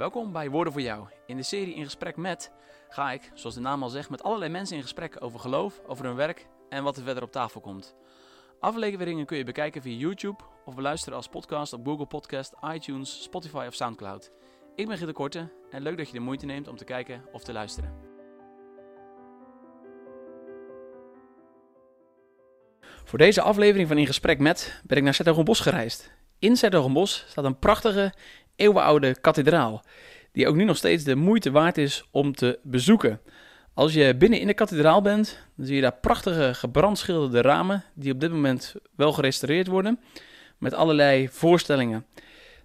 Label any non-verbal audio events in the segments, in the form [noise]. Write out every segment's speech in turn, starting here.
Welkom bij Woorden voor Jou. In de serie In Gesprek met ga ik, zoals de naam al zegt, met allerlei mensen in gesprek over geloof, over hun werk en wat er verder op tafel komt. Afleveringen kun je bekijken via YouTube of beluisteren als podcast op Google Podcast, iTunes, Spotify of Soundcloud. Ik ben Gitte Korte en leuk dat je de moeite neemt om te kijken of te luisteren. Voor deze aflevering van In Gesprek met ben ik naar Zettergenbos gereisd. In Zettergenbos staat een prachtige, eeuwenoude kathedraal, die ook nu nog steeds de moeite waard is om te bezoeken. Als je binnen in de kathedraal bent, dan zie je daar prachtige gebrandschilderde ramen, die op dit moment wel gerestaureerd worden, met allerlei voorstellingen.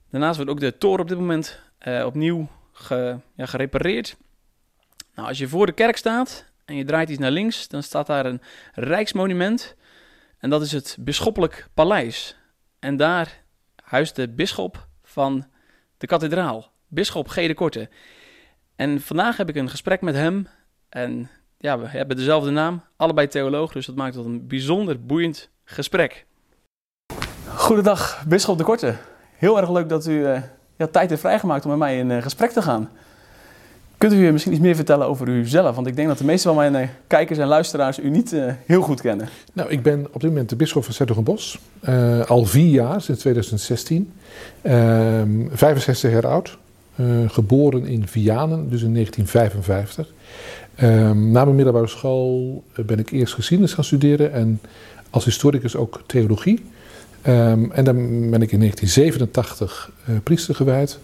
Daarnaast wordt ook de toren op dit moment uh, opnieuw ja, gerepareerd. Nou, als je voor de kerk staat en je draait iets naar links, dan staat daar een rijksmonument. En dat is het Bisschoppelijk Paleis. En daar huist de bisschop van de kathedraal, bisschop G. de Korte. En vandaag heb ik een gesprek met hem. En ja, we hebben dezelfde naam, allebei theoloog, dus dat maakt het een bijzonder boeiend gesprek. Goedendag, bisschop de Korte. Heel erg leuk dat u ja, tijd heeft vrijgemaakt om met mij in uh, gesprek te gaan. Kunt u misschien iets meer vertellen over uzelf? Want ik denk dat de meeste van mijn eh, kijkers en luisteraars u niet uh, heel goed kennen. Nou, ik ben op dit moment de bisschop van Zettergenbos. Uh, al vier jaar, sinds 2016. 65 jaar oud. geboren in Vianen, dus in 1955. na mijn middelbare school ben ik eerst geschiedenis gaan studeren. En als historicus ook theologie. Um, en dan ben ik in 1987 priester gewijd.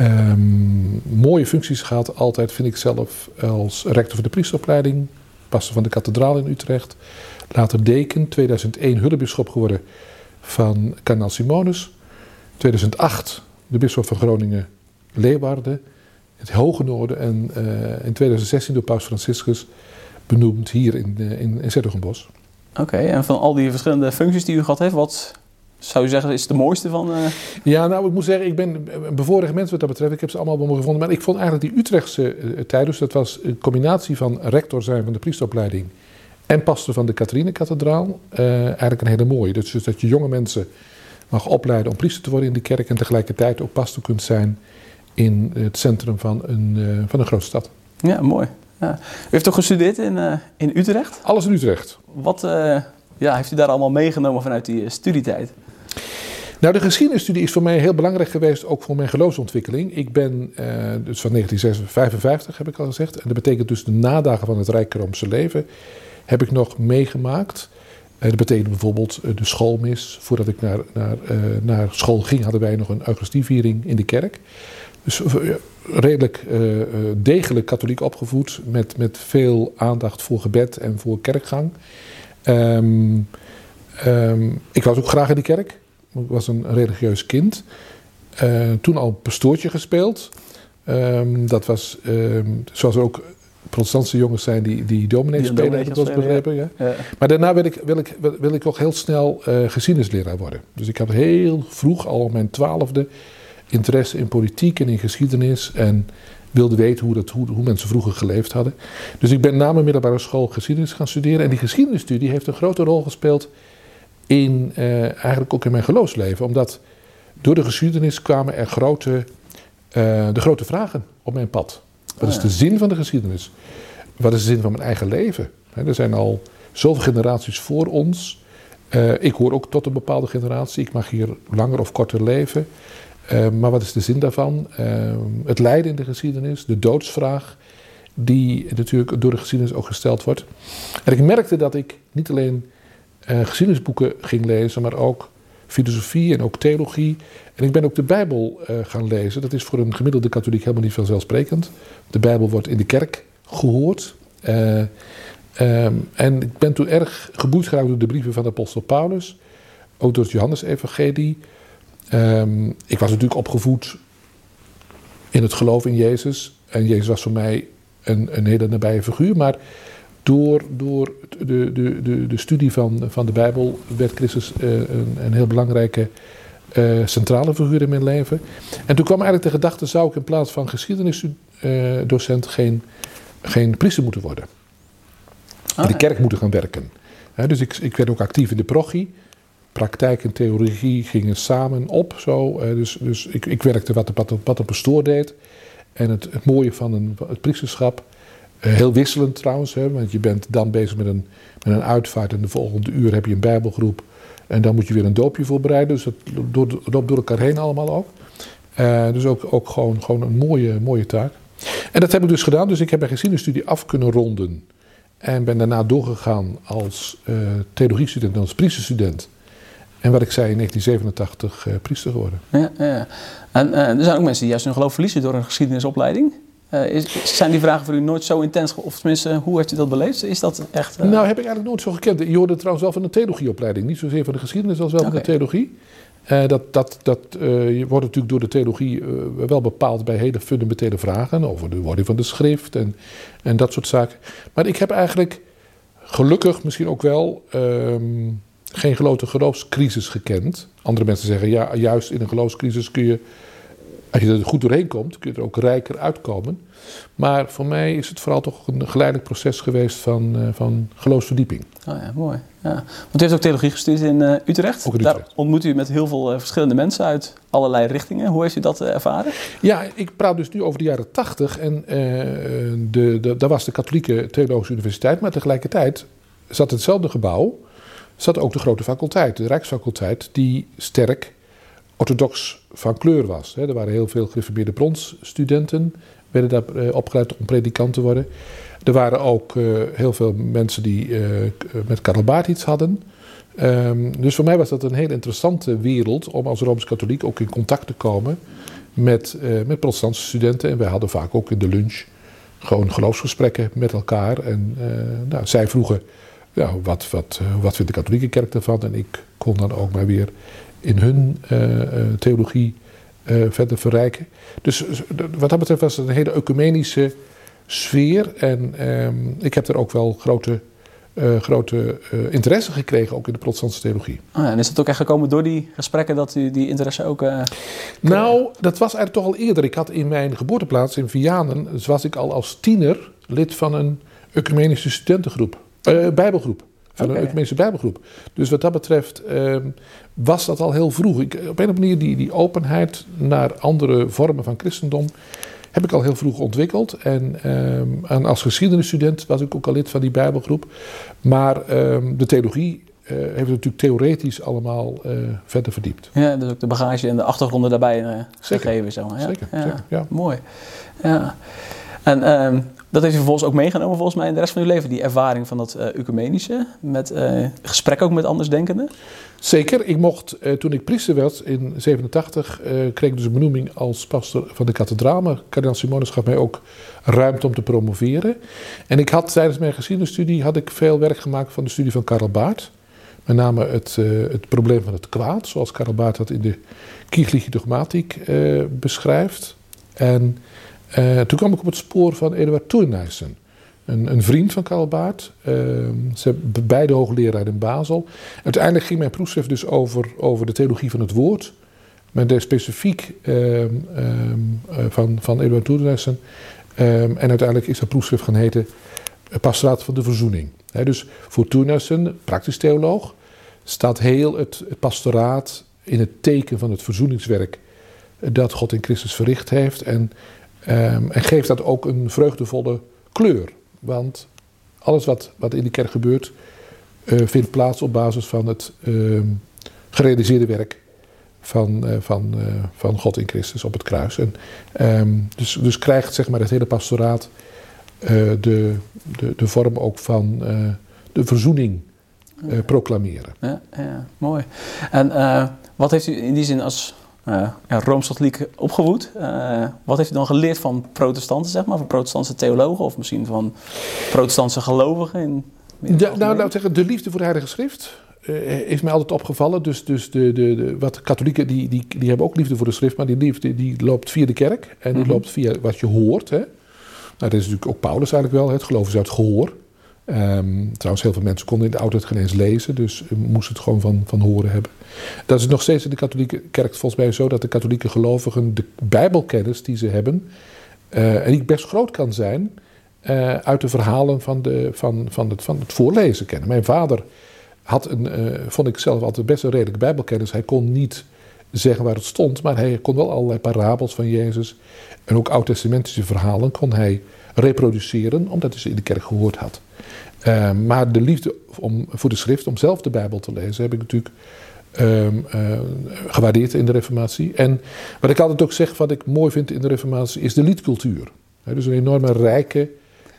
Um, mooie functies gehad, altijd vind ik zelf als rector van de priesteropleiding, pastor van de kathedraal in Utrecht, later deken, 2001 hullebisschop geworden van Kanaal Simonus, 2008 de bisschop van Groningen Leeuwarden, het Hoge Noorden en uh, in 2016 door Paus Franciscus benoemd hier in, uh, in, Oké, en van al die verschillende functies die u gehad heeft, wat zou je zeggen, is het de mooiste van? Uh... Ja, nou, ik moet zeggen, ik ben een bevoorrecht mens wat dat betreft. Ik heb ze allemaal wel gevonden. Maar ik vond eigenlijk die Utrechtse uh, tijd, dus dat was een combinatie van rector zijn van de priesteropleiding en pastor van de Catharine-kathedraal, uh, eigenlijk een hele mooie. Dus, dus, dat je jonge mensen mag opleiden om priester te worden in de kerk en tegelijkertijd ook pastor kunt zijn in het centrum van een, van een grote stad. Ja, mooi. Ja. U heeft toch gestudeerd in, in Utrecht? Alles in Utrecht. Wat ja, heeft u daar allemaal meegenomen vanuit die studietijd? Nou, de geschiedenisstudie is voor mij heel belangrijk geweest, ook voor mijn geloofsontwikkeling. Ik ben uh, dus van 1955, heb ik al gezegd. En dat betekent dus de nadagen van het Rijkeromse leven heb ik nog meegemaakt. Uh, dat betekent bijvoorbeeld uh, de schoolmis. Voordat ik naar, naar, naar school ging, hadden wij nog een Eucharistieviering in de kerk. Dus redelijk degelijk katholiek opgevoed, met, met veel aandacht voor gebed en voor kerkgang. Um, um, ik was ook graag in de kerk. Ik was een religieus kind. Uh, toen al pastoortje gespeeld. Um, dat was, um, zoals er ook protestantse jongens zijn die, die dominee spelen, heb ik wel begrepen. Ja. Ja. Maar daarna wil ik, wil, ik, wil, ik ook heel snel uh, geschiedenisleraar worden. Dus ik had heel vroeg, al mijn twaalfde, interesse in politiek en in geschiedenis. En wilde weten hoe, dat, hoe, hoe mensen vroeger geleefd hadden. Dus ik ben na mijn middelbare school geschiedenis gaan studeren. En die geschiedenisstudie heeft een grote rol gespeeld in, uh, eigenlijk ook in mijn geloofsleven. Omdat door de geschiedenis kwamen er grote, uh, de grote vragen op mijn pad. Wat is de zin van de geschiedenis? Wat is de zin van mijn eigen leven? er zijn al zoveel generaties voor ons. Uh, ik hoor ook tot een bepaalde generatie. Ik mag hier langer of korter leven. Uh, maar wat is de zin daarvan? Uh, het lijden in de geschiedenis, de doodsvraag, die natuurlijk door de geschiedenis ook gesteld wordt. En ik merkte dat ik niet alleen geschiedenisboeken ging lezen, maar ook filosofie en ook theologie. En ik ben ook de Bijbel uh, gaan lezen. Dat is voor een gemiddelde katholiek helemaal niet vanzelfsprekend. De Bijbel wordt in de kerk gehoord. Uh, um, en ik ben toen erg geboeid geraakt door de brieven van de apostel Paulus. Ook door het Johannes-evangelie. Um, ik was natuurlijk opgevoed in het geloof in Jezus. En Jezus was voor mij een, een hele nabije figuur. Maar door, door de, de, de, de studie van, van de Bijbel werd Christus uh, een, een, heel belangrijke uh, centrale figuur in mijn leven. En toen kwam eigenlijk de gedachte: zou ik in plaats van geschiedenisdocent uh, geen, geen priester moeten worden? Ah, in de kerk moeten gaan werken. dus ik, ik werd ook actief in de prochie. praktijk en theorie gingen samen op. Zo. Eh, dus dus ik, ik werkte wat, wat, wat een pastoor deed. En het, het mooie van een, het priesterschap, eh, heel wisselend trouwens, hè, want je bent dan bezig met een, met een uitvaart en de volgende uur heb je een bijbelgroep. En dan moet je weer een doopje voorbereiden, dus dat loopt door elkaar heen allemaal ook. Uh, dus ook, ook gewoon, gewoon een mooie, mooie taak. En dat heb ik dus gedaan, dus ik heb mijn gezinnenstudie af kunnen ronden. En ben daarna doorgegaan als uh, theologiestudent, als priesterstudent. En wat ik zei, in 1987 uh, priester geworden. Ja, ja. En er zijn ook mensen die juist hun geloof verliezen door een geschiedenisopleiding. Uh, is, zijn die vragen voor u nooit zo intens? Of tenminste, hoe heeft u dat beleefd? Is dat echt... Nou, heb ik eigenlijk nooit zo gekend. Je hoorde trouwens wel van de theologieopleiding. Niet zozeer van de geschiedenis als wel van de theologie. Uh, dat dat, dat uh, wordt natuurlijk door de theologie wel bepaald bij hele fundamentele vragen over de wording van de schrift en, en dat soort zaken. Maar ik heb eigenlijk gelukkig misschien ook wel um, geen grote geloofscrisis gekend. Andere mensen zeggen ja, juist in een geloofscrisis kun je als je er goed doorheen komt, kun je er ook rijker uitkomen. Maar voor mij is het vooral toch een geleidelijk proces geweest van, uh, van geloofsverdieping. Oh ja, mooi. Ja. Want u heeft ook theologie gestudeerd in uh, Utrecht. Ook in Utrecht. Daar ontmoet u met heel veel uh, verschillende mensen uit allerlei richtingen. Hoe heeft u dat ervaren? Ja, ik praat dus nu over de jaren tachtig. En de, de, daar was de katholieke theologische universiteit. Maar tegelijkertijd zat hetzelfde gebouw. Zat ook de grote faculteit, de Rijksfaculteit, die sterk orthodox van kleur was. Er waren heel veel gereformeerde bronsstudenten, werden daar eh, opgeleid om predikant te worden. Er waren ook eh, heel veel mensen die eh, met Karel Baart iets hadden. Um, dus voor mij was dat een heel interessante wereld om als Rooms-Katholiek ook in contact te komen met, met protestantse studenten. En wij hadden vaak ook in de lunch gewoon geloofsgesprekken met elkaar. En nou, zij vroegen, ja, wat, wat, wat vindt de katholieke kerk ervan? En ik kon dan ook maar weer in hun uh, theologie uh, verder verrijken. Dus wat dat betreft was het een hele ecumenische sfeer. En um, ik heb er ook wel grote, uh, grote interesse gekregen, ook in de protestantse theologie. Oh ja, en is het ook echt gekomen door die gesprekken dat u die interesse ook... nou, dat was eigenlijk toch al eerder. Ik had in mijn geboorteplaats in Vianen, dus was ik al als tiener lid van een ecumenische studentengroep, bijbelgroep van okay. een ecumenische bijbelgroep. Dus wat dat betreft um, was dat al heel vroeg. Ik, op een of andere manier die, die openheid naar andere vormen van christendom heb ik al heel vroeg ontwikkeld. En, um, en als geschiedenisstudent was ik ook al lid van die bijbelgroep. Maar um, de theologie uh, heeft het natuurlijk theoretisch allemaal uh, verder verdiept. Ja, dus ook de bagage en de achtergronden daarbij uh, gegeven. Zeg maar. ja. Zeker, ja. zeker, ja. Mooi. Ja. En dat heeft u vervolgens ook meegenomen volgens mij in de rest van uw leven. Die ervaring van dat uh, ecumenische. Met uh, gesprek ook met andersdenkenden. Zeker. Ik mocht, uh, toen ik priester werd in 87, kreeg ik dus een benoeming als pastor van de kathedraal. Maar kardinaal Simonis gaf mij ook ruimte om te promoveren. En ik had tijdens mijn geschiedenisstudie had ik veel werk gemaakt van de studie van Karel Baart. Met name het, het probleem van het kwaad, zoals Karel Baart dat in de kirchliche dogmatiek beschrijft. En uh, toen kwam ik op het spoor van Eduard Thurnhuizen. Een, een, vriend van Karl Baart. Uh, ze beide hoogleraar in Basel. Uiteindelijk ging mijn proefschrift dus over, over de theologie van het woord. Met de specifiek uh, van, van Eduard Thurnhuizen. en uiteindelijk is dat proefschrift gaan heten Pastoraat van de Verzoening. Dus voor Thurnhuizen, praktisch theoloog, staat heel het, het pastoraat in het teken van het verzoeningswerk dat God in Christus verricht heeft. En Um, en geeft dat ook een vreugdevolle kleur. Want alles wat, wat in de kerk gebeurt, uh, vindt plaats op basis van het uh, gerealiseerde werk van, uh, van, van God in Christus op het kruis. En, um, dus, dus krijgt zeg maar, het hele pastoraat de, de, de vorm ook van de verzoening proclameren. Ja, ja, mooi. En wat heeft u in die zin als uh, ja, Rooms-Katholiek opgevoed. Uh, wat heeft u dan geleerd van protestanten, zeg maar, van protestantse theologen of misschien van protestantse gelovigen? In, nou, nou zeggen, de liefde voor de Heilige Schrift uh, heeft mij altijd opgevallen. Dus, dus de, de, de, wat katholieken, die, die, die hebben ook liefde voor de schrift, maar die liefde die loopt via de kerk en die mm -hmm. loopt via wat je hoort. Hè. Nou, dat is natuurlijk ook Paulus eigenlijk wel, het geloof is uit gehoor. Um, trouwens, heel veel mensen konden in de oudheid geen eens lezen, dus moesten het gewoon van, van horen hebben. Dat is nog steeds in de katholieke kerk volgens mij zo dat de katholieke gelovigen de bijbelkennis die ze hebben, uh, en die best groot kan zijn, uh, uit de verhalen van, de, van, van, het, van het voorlezen kennen. Mijn vader had een, eh, vond ik zelf altijd best een redelijke bijbelkennis. Hij kon niet zeggen waar het stond, maar hij kon wel allerlei parabels van Jezus en ook oud-testamentische verhalen kon hij reproduceren, omdat hij ze in de kerk gehoord had. Uh, maar de liefde om, voor de schrift, om zelf de Bijbel te lezen, heb ik natuurlijk um, uh, gewaardeerd in de Reformatie. En wat ik altijd ook zeg, wat ik mooi vind in de Reformatie, is de liedcultuur. Dus een enorme rijke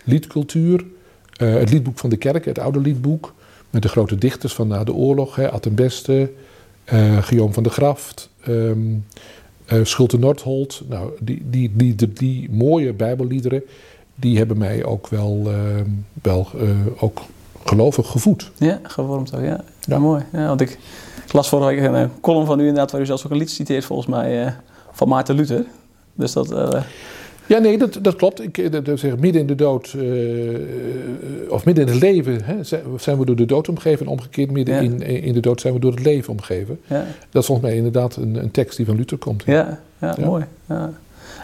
liedcultuur. Uh, het liedboek van de kerk, het oude liedboek, met de grote dichters van na de oorlog, hè, Ad Beste, uh, Guillaume van der Graft, uh, Schulte Nordholt. Nou, die, die, die, die, mooie bijbelliederen, die hebben mij ook wel, uh, wel ook gelovig gevoed. Ja, gevormd ook, ja. ja. Mooi. Ja, want ik, ik las vorige week een column van u inderdaad, waar u zelfs ook een lied citeert volgens mij, van Maarten Luther. Dus dat... Ja, nee, dat, dat klopt. Ik, dat, midden in de dood, uh, of midden in het leven, hè, zijn we door de dood omgeven. En omgekeerd, midden ja. in, in de dood zijn we door het leven omgeven. Ja. Dat is volgens mij inderdaad een, een tekst die van Luther komt. Ja, ja, mooi.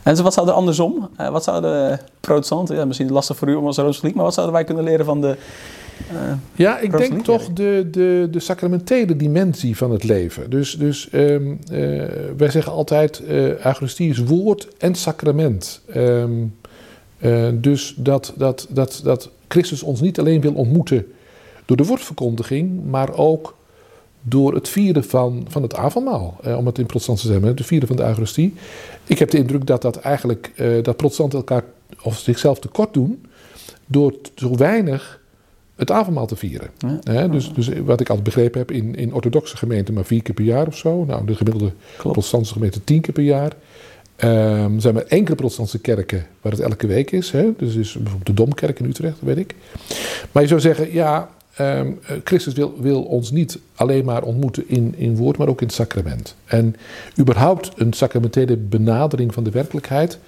En wat zouden andersom, uh, wat zouden protestanten, ja, misschien lastig voor u om als Rooms-Katholiek, maar wat zouden wij kunnen leren van de uh, ja, ik denk toch de, de, de sacramentele dimensie van het leven. Dus, dus um, uh, wij zeggen altijd, uh, Eucharistie is woord en sacrament. Um, dus dat, dat, dat, dat Christus ons niet alleen wil ontmoeten door de woordverkondiging, maar ook door het vieren van, van het avondmaal. om het in protestant te zeggen, het vieren van de Eucharistie. Ik heb de indruk dat dat eigenlijk, dat protestanten elkaar of zichzelf tekort doen door zo weinig het avondmaal te vieren. Ja. dus, dus wat ik altijd begrepen heb, in, in orthodoxe gemeenten maar vier keer per jaar of zo. Nou, de gemiddelde protestantse gemeente tien keer per jaar. Um, er zijn maar enkele protestantse kerken waar het elke week is. Hè? Dus is bijvoorbeeld de Domkerk in Utrecht, weet ik. Maar je zou zeggen, ja, um, Christus wil, ons niet alleen maar ontmoeten in, in woord, maar ook in het sacrament. En überhaupt een sacramentele benadering van de werkelijkheid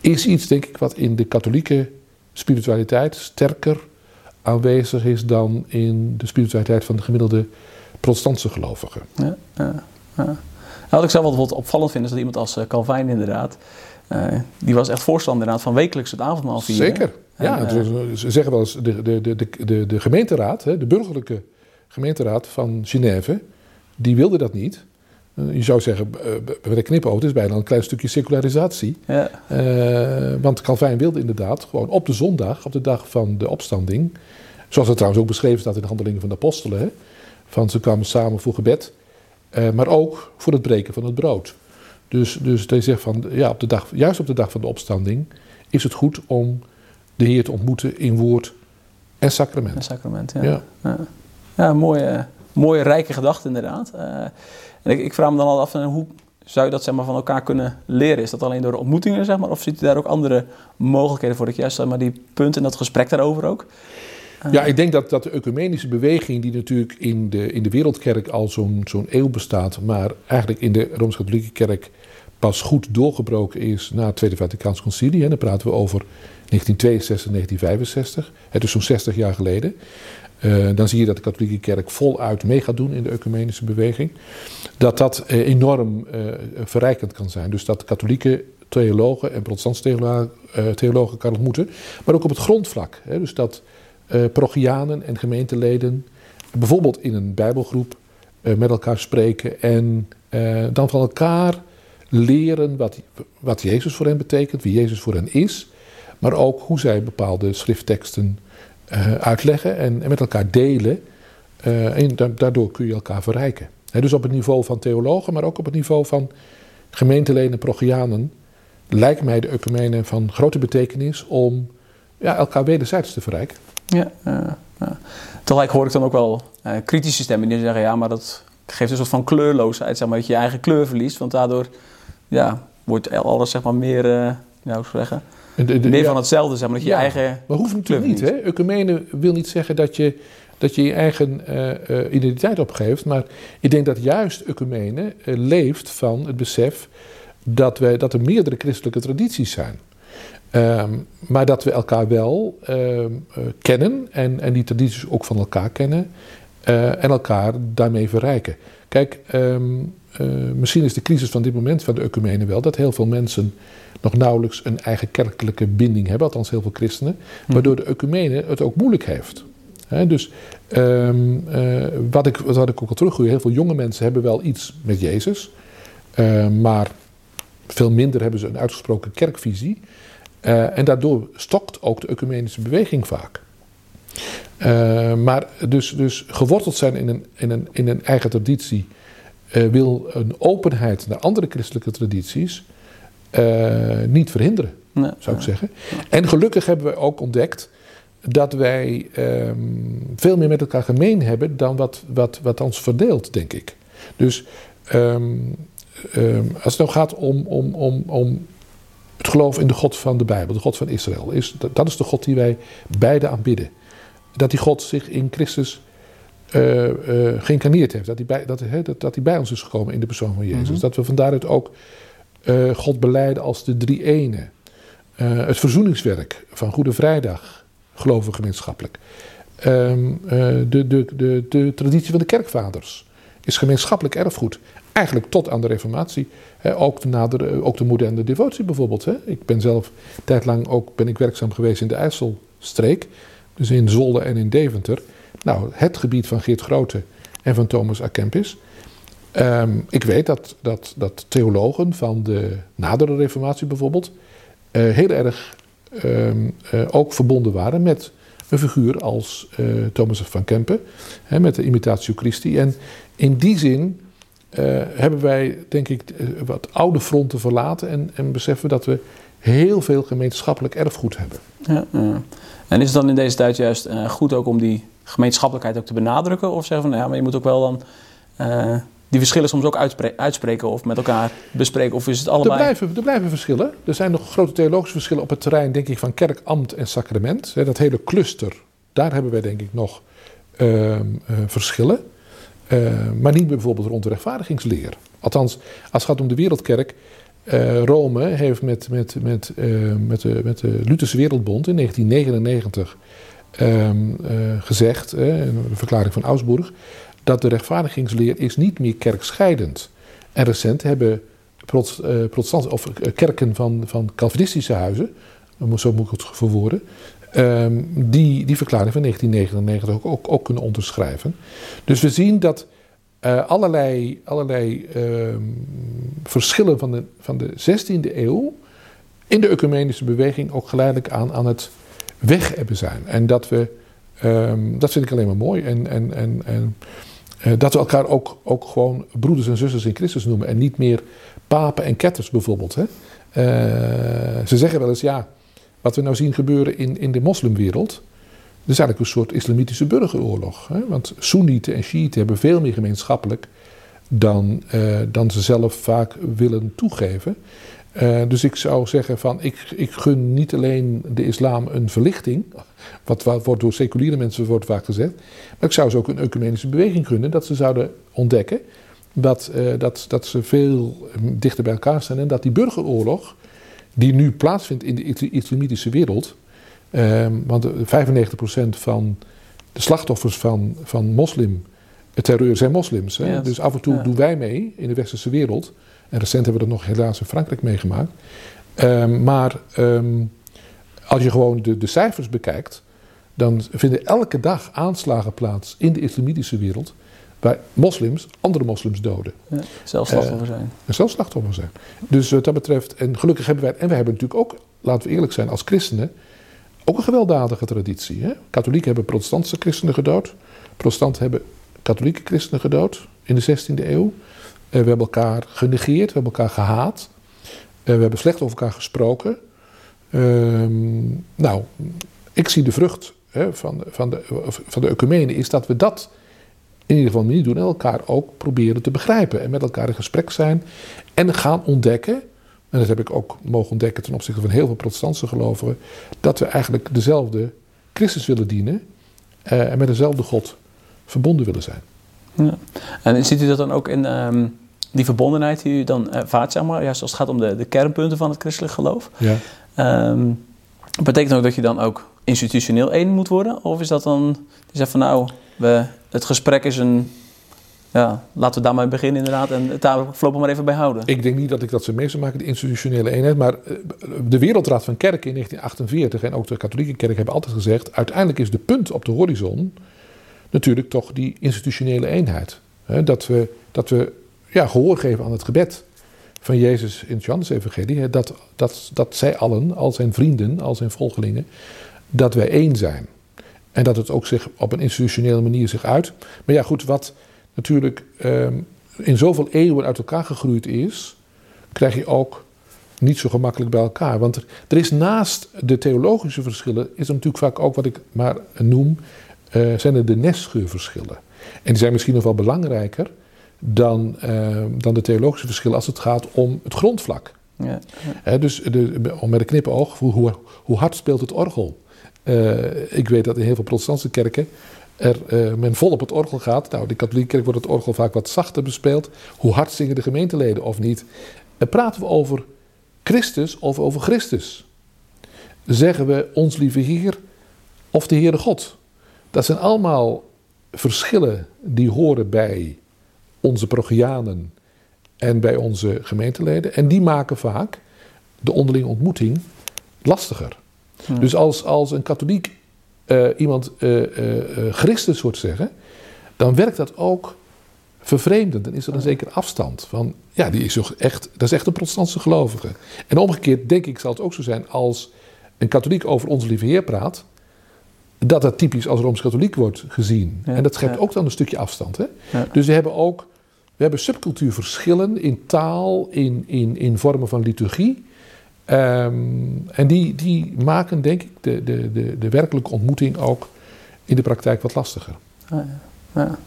is iets, denk ik, wat in de katholieke spiritualiteit sterker aanwezig is dan in de spiritualiteit van de gemiddelde protestantse gelovigen. Ja, ja, ja. Nou, wat ik zelf wat opvallend vind is dat iemand als uh, Calvijn inderdaad, die was echt voorstander inderdaad van wekelijks het avondmaal vieren. Zeker, ja. En, uh, ze zeggen wel eens, de, de, de, de, de gemeenteraad, de burgerlijke gemeenteraad van Genève, die wilde dat niet. Je zou zeggen, met een knipoog, het is bijna een klein stukje secularisatie. Ja. Uh, want Calvijn wilde inderdaad gewoon op de zondag, op de dag van de opstanding, zoals het trouwens ook beschreven staat in de handelingen van de apostelen, hè, van ze kwamen samen voor gebed, uh, maar ook voor het breken van het brood. Dus, dus hij zegt van, ja, op de dag, juist op de dag van de opstanding is het goed om de Heer te ontmoeten in woord en sacrament. En sacrament, ja. Ja, ja. ja mooie, mooie rijke gedachte inderdaad. Uh, en ik, ik, vraag me dan al af, hoe zou je dat zeg maar, van elkaar kunnen leren? Is dat alleen door ontmoetingen, zeg maar? Of ziet u daar ook andere mogelijkheden voor? Dat juist zeg maar, die punten en dat gesprek daarover ook? Ja, ik denk dat, dat de ecumenische beweging, die natuurlijk in de, in de Wereldkerk al zo'n zo'n eeuw bestaat, maar eigenlijk in de Rooms-Katholieke Kerk pas goed doorgebroken is na het Tweede Vaticaans Concilie. Dan praten we over 1962, 1965, dus zo'n 60 jaar geleden. Uh, dan zie je dat de katholieke kerk voluit mee gaat doen in de ecumenische beweging. Dat dat uh, enorm uh, verrijkend kan zijn. Dus dat katholieke theologen en protestantse theologen, theologen kan ontmoeten. Maar ook op het grondvlak. Hè, dus dat parochianen en gemeenteleden bijvoorbeeld in een bijbelgroep met elkaar spreken. En dan van elkaar leren wat, wat Jezus voor hen betekent, wie Jezus voor hen is. Maar ook hoe zij bepaalde schriftteksten uh, uitleggen en, en, met elkaar delen. Uh, en da daardoor kun je elkaar verrijken. Dus op het niveau van theologen, maar ook op het niveau van gemeenteleden, progianen, lijkt mij de ecumene van grote betekenis om ja, elkaar wederzijds te verrijken. Ja, ja. tegelijk hoor ik dan ook wel uh, kritische stemmen die zeggen: ja, maar dat geeft een soort van kleurloosheid, zeg maar, dat je je eigen kleur verliest. Want daardoor ja, wordt alles zeg maar meer, uh, zeggen, de, de, meer van hetzelfde, zeg maar, dat je, je eigen. Maar hoeft natuurlijk niet, hè? Ecumene wil niet zeggen dat je dat je je eigen uh, identiteit opgeeft. Maar ik denk dat juist ecumene uh, leeft van het besef dat, wij, dat er meerdere christelijke tradities zijn. Um, maar dat we elkaar wel ehm, kennen en, en die tradities ook van elkaar kennen en elkaar daarmee verrijken. Kijk, um, misschien is de crisis van dit moment van de ecumene wel dat heel veel mensen nog nauwelijks een eigen kerkelijke binding hebben, althans heel veel christenen, waardoor de ecumene het ook moeilijk heeft. dus ehm, eh, wat, ik, wat ik ook al teruggooi, heel veel jonge mensen hebben wel iets met Jezus. Ehm, maar veel minder hebben ze een uitgesproken kerkvisie. Uh, en daardoor stokt ook de ecumenische beweging vaak. Uh, maar dus, dus geworteld zijn in een, in een, in een eigen traditie uh, wil een openheid naar andere christelijke tradities niet verhinderen, nee, zou ik zeggen. En gelukkig hebben we ook ontdekt dat wij um, veel meer met elkaar gemeen hebben dan wat, wat, wat ons verdeelt, denk ik. Dus um, um, als het nou gaat om, om, om, om het geloof in de God van de Bijbel, de God van Israël, is, dat, is de God die wij beide aanbidden. Dat die God zich in Christus uh, uh, geïncarneerd heeft. Dat hij, bij, dat, he, dat, dat hij bij ons is gekomen in de persoon van Jezus. Mm -hmm. Dat we van daaruit ook uh, God beleiden als de drie ene. het verzoeningswerk van Goede Vrijdag geloven gemeenschappelijk. Um, de, de, de, de traditie van de kerkvaders is gemeenschappelijk erfgoed. Eigenlijk tot aan de reformatie. He, ook, de nader, ook de moderne devotie bijvoorbeeld. He. Ik ben zelf tijdlang ook ben ik werkzaam geweest in de IJsselstreek. Dus in Zolder en in Deventer. Nou, het gebied van Geert Grote en van Thomas A. Kempis. Um, ik weet dat, dat, dat theologen van de nadere reformatie bijvoorbeeld... Uh, heel erg um, uh, ook verbonden waren met een figuur als Thomas van Kempen. Hè, met de Imitatio Christi. En in die zin hebben wij, denk ik, wat oude fronten verlaten en, en beseffen dat we heel veel gemeenschappelijk erfgoed hebben. Ja, ja. En is het dan in deze tijd juist uh, goed ook om die gemeenschappelijkheid ook te benadrukken? Of zeggen van, nou ja, maar je moet ook wel dan uh, die verschillen soms ook uitspre uitspreken of met elkaar bespreken? Of is het allebei... Er blijven, er blijven verschillen. Er zijn nog grote theologische verschillen op het terrein, denk ik, van kerk, ambt en sacrament. Dat hele cluster, daar hebben wij denk ik nog uh, verschillen. Uh, maar niet bijvoorbeeld rond de rechtvaardigingsleer. Althans, als het gaat om de wereldkerk. Uh, Rome heeft met, met, met, uh, met, de, met de Lutherse Wereldbond in 1999 gezegd, een verklaring van Augsburg, dat de rechtvaardigingsleer is niet meer kerkscheidend. En recent hebben protestant, of kerken van, van Calvinistische huizen, zo moet ik het verwoorden, Um, die, die verklaring van 1999 ook, ook, kunnen onderschrijven. Dus we zien dat uh, allerlei, allerlei um, verschillen van de, van de 16e eeuw in de ecumenische beweging ook geleidelijk aan, aan het wegebben zijn. En dat we, um, dat vind ik alleen maar mooi. En, en, en, en uh, dat we elkaar ook, ook gewoon broeders en zusters in Christus noemen. En niet meer papen en ketters bijvoorbeeld. Hè? Uh, ze zeggen wel eens ja. Wat we nou zien gebeuren in, in de moslimwereld. Dat is eigenlijk een soort islamitische burgeroorlog. Hè? Want Soenieten en Shiiten hebben veel meer gemeenschappelijk dan, uh, dan ze zelf vaak willen toegeven. Uh, dus ik zou zeggen van ik, ik gun niet alleen de islam een verlichting, wat, wat wordt door seculiere mensen wordt vaak gezegd, maar ik zou ze ook een ecumenische beweging gunnen, dat ze zouden ontdekken dat, uh, dat, dat ze veel dichter bij elkaar zijn en dat die burgeroorlog die nu plaatsvindt in de islamitische wereld. Um, want 95% van de slachtoffers van, van moslimterreur zijn moslims. Hè? Dus af en toe ja. doen wij mee in de westerse wereld. En recent hebben we dat nog helaas in Frankrijk meegemaakt. Um, maar um, als je gewoon de, de cijfers bekijkt, dan vinden elke dag aanslagen plaats in de islamitische wereld waar moslims andere moslims doden. Ja, zelf slachtoffer zijn. Uh, en zelf slachtoffer zijn. Dus wat dat betreft, en gelukkig hebben wij, en we hebben natuurlijk ook, laten we eerlijk zijn, als christenen, ook een gewelddadige traditie. Hè? Katholieken hebben protestantse christenen gedood. Protestanten hebben katholieke christenen gedood in de 16e eeuw. Uh, we hebben elkaar genegeerd, we hebben elkaar gehaat. Uh, we hebben slecht over elkaar gesproken. Ehm, nou, ik zie de vrucht hè, van, van, de, van de ecumene is dat we dat in ieder geval niet doen. En elkaar ook proberen te begrijpen. En met elkaar in gesprek zijn. En gaan ontdekken. En dat heb ik ook mogen ontdekken ten opzichte van heel veel protestantse gelovigen. Dat we eigenlijk dezelfde Christus willen dienen. Uh, en met dezelfde God verbonden willen zijn. Ja. En ziet u dat dan ook in um, die verbondenheid die u dan ervaart, zeg maar, juist als het gaat om de, de kernpunten van het christelijk geloof? Ja. Um, betekent ook dat je dan ook institutioneel één moet worden? Of is dat dan, je zegt van nou, we, het gesprek is een. Ja, laten we daarmee beginnen inderdaad en het daar voorlopig maar even bij houden. Ik denk niet dat ik dat zo mee zou maken, de institutionele eenheid. Maar de Wereldraad van Kerken in 1948 en ook de katholieke kerk hebben altijd gezegd... uiteindelijk is de punt op de horizon natuurlijk toch die institutionele eenheid. Dat we, dat we ja, gehoor geven aan het gebed van Jezus in het Johannes-evangelie. Dat, dat, dat zij allen, al zijn vrienden, al zijn volgelingen, dat wij één zijn. En dat het ook zich op een institutionele manier zich uit. Maar ja, goed, wat natuurlijk ehm, in zoveel eeuwen uit elkaar gegroeid is, krijg je ook niet zo gemakkelijk bij elkaar. Want er, er is naast de theologische verschillen, is er natuurlijk vaak ook wat ik maar noem, uh, zijn er de nestgeurverschillen. En die zijn misschien nog wel belangrijker dan, uh, dan de theologische verschillen als het gaat om het grondvlak. Ja, dus de, met een knipoog, hoe, hoe hard speelt het orgel? Uh, ik weet dat in heel veel protestantse kerken er uh, men vol op het orgel gaat. Nou, de katholieke kerk wordt het orgel vaak wat zachter bespeeld. Hoe hard zingen de gemeenteleden of niet? En praten we over Christus of over Christus? Zeggen we ons lieve Heer of de Heere God? Dat zijn allemaal verschillen die horen bij onze progianen en bij onze gemeenteleden. En die maken vaak de onderlinge ontmoeting lastiger. Dus als, als een katholiek uh, iemand uh, Christus hoort zeggen, dan werkt dat ook vervreemdend. Dan is er een zekere afstand van, ja, die is toch echt, dat is echt een protestantse gelovige. En omgekeerd denk ik zal het ook zo zijn als een katholiek over onze lieve Heer praat, dat dat typisch als Rooms-Katholiek wordt gezien. Ja, en dat schept ja. ook dan een stukje afstand. Hè? Ja. Dus we hebben ook we hebben subcultuurverschillen in taal, in, in, in vormen van liturgie. Um, en die, die maken, denk ik, de, de, de, de werkelijke ontmoeting ook in de praktijk wat lastiger. Ja, ja.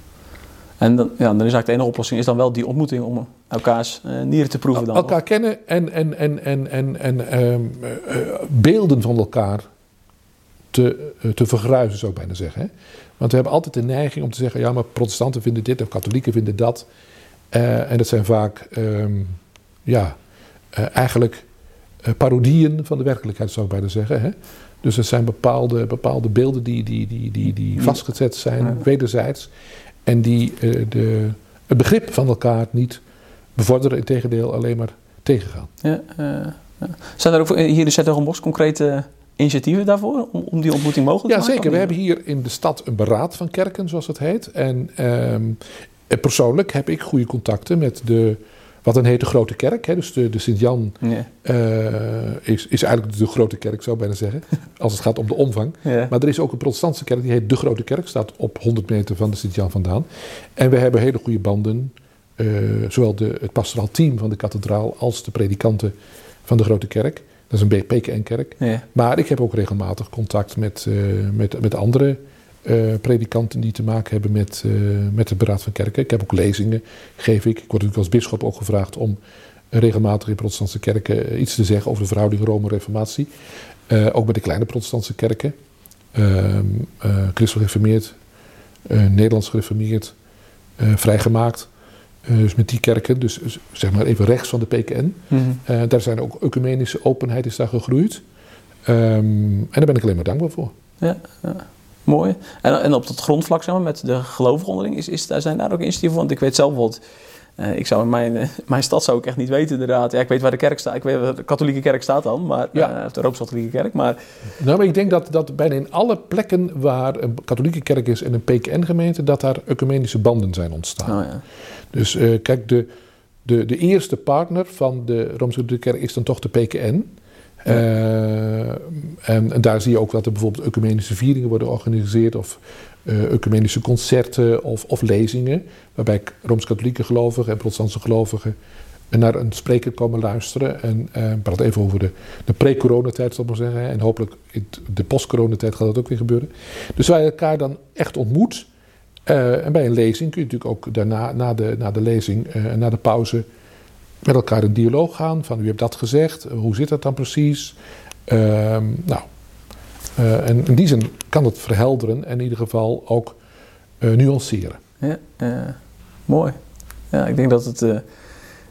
En dan, ja, dan is eigenlijk de enige oplossing is dan wel die ontmoeting om elkaars uh, nieren te proeven. Dan, elkaar kennen en, en, en, en, en, en um, uh, beelden van elkaar te, uh, te vergruizen, zou ik bijna zeggen. Hè? Want we hebben altijd de neiging om te zeggen: ja, maar protestanten vinden dit of katholieken vinden dat. en dat zijn vaak, um, ja, eigenlijk parodieën van de werkelijkheid, zou ik bijna zeggen. Hè? Dus er zijn bepaalde, bepaalde beelden die, die, die, die, die vastgezet zijn, ja. wederzijds. En die uh, de, het begrip van elkaar niet bevorderen, in tegendeel alleen maar tegengaan. Ja, uh, ja. Zijn er ook hier in Zettergenbos concrete initiatieven daarvoor, om, om, die ontmoeting mogelijk ja, te maken? Ja, zeker. We hebben hier in de stad een beraad van kerken, zoals het heet. En um, persoonlijk heb ik goede contacten met de wat dan heet de Grote Kerk. Hè? Dus de, de Sint-Jan ja. uh, is, is eigenlijk de Grote Kerk, zou ik bijna zeggen. [laughs] als het gaat om de omvang. Ja. Maar er is ook een protestantse kerk, die heet de Grote Kerk. Staat op 100 meter van de Sint-Jan vandaan. En we hebben hele goede banden. Uh, zowel de, het pastoraal team van de kathedraal als de predikanten van de Grote Kerk. Dat is een PKN-kerk. Ja. Maar ik heb ook regelmatig contact met, uh, met, met andere uh, predikanten die te maken hebben met, uh, met het beraad van kerken. Ik heb ook lezingen, geef ik. Ik word natuurlijk als bischop ook gevraagd om regelmatig in protestantse kerken iets te zeggen over de verhouding Rome-Reformatie. Uh, ook bij de kleine protestantse kerken. Ehm, Christel gereformeerd, Nederlands gereformeerd, vrijgemaakt. dus met die kerken, dus zeg maar even rechts van de PKN. Mm -hmm. daar zijn ook ecumenische openheid is daar gegroeid. Um, en daar ben ik alleen maar dankbaar voor. Ja, ja. Mooi. En, en op dat grondvlak, zeg maar, met de gelovigen onderling, is, is, zijn daar ook initiatieven? Want ik weet zelf bijvoorbeeld, uh, ik zou in mijn, uh, mijn stad zou ik echt niet weten inderdaad. Ja, ik weet waar de kerk staat, ik weet waar de katholieke kerk staat dan, maar, ja. uh, of de Rooms-Katholieke kerk. Maar... Nou, maar ik denk dat, dat bijna in alle plekken waar een katholieke kerk is en een PKN-gemeente, dat daar ecumenische banden zijn ontstaan. Oh, ja. Dus kijk, de, de, de eerste partner van de Rooms-Katholieke kerk is dan toch de PKN. Uh, en, daar zie je ook dat er bijvoorbeeld ecumenische vieringen worden georganiseerd of uh, ecumenische concerten of, of, lezingen, waarbij Rooms-Katholieke gelovigen en Protestantse gelovigen naar een spreker komen luisteren. En uh, ik praat even over de, de pre-coronatijd, zal ik maar zeggen. En hopelijk in de post-coronatijd gaat dat ook weer gebeuren. Dus je elkaar dan echt ontmoet. en bij een lezing kun je natuurlijk ook daarna, na de, na de lezing en na de pauze met elkaar in dialoog gaan. Van u hebt dat gezegd, hoe zit dat dan precies? Uh, nou, uh, en in die zin kan het verhelderen en in ieder geval ook uh, nuanceren. Ja, mooi. Ja, ik denk dat het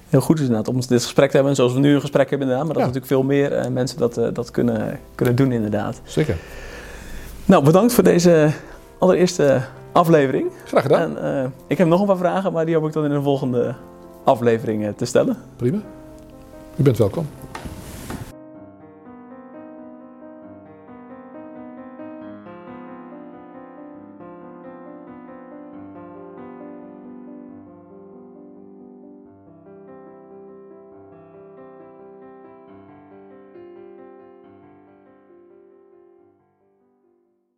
heel goed is inderdaad om dit gesprek te hebben. Zoals we nu een gesprek hebben inderdaad. Maar dat ja. natuurlijk veel meer mensen dat, dat kunnen, kunnen doen inderdaad. Zeker. Nou, bedankt voor deze allereerste aflevering. Graag gedaan. En, ik heb nog een paar vragen, maar die hoop ik dan in de volgende afleveringen te stellen. Prima. U bent welkom.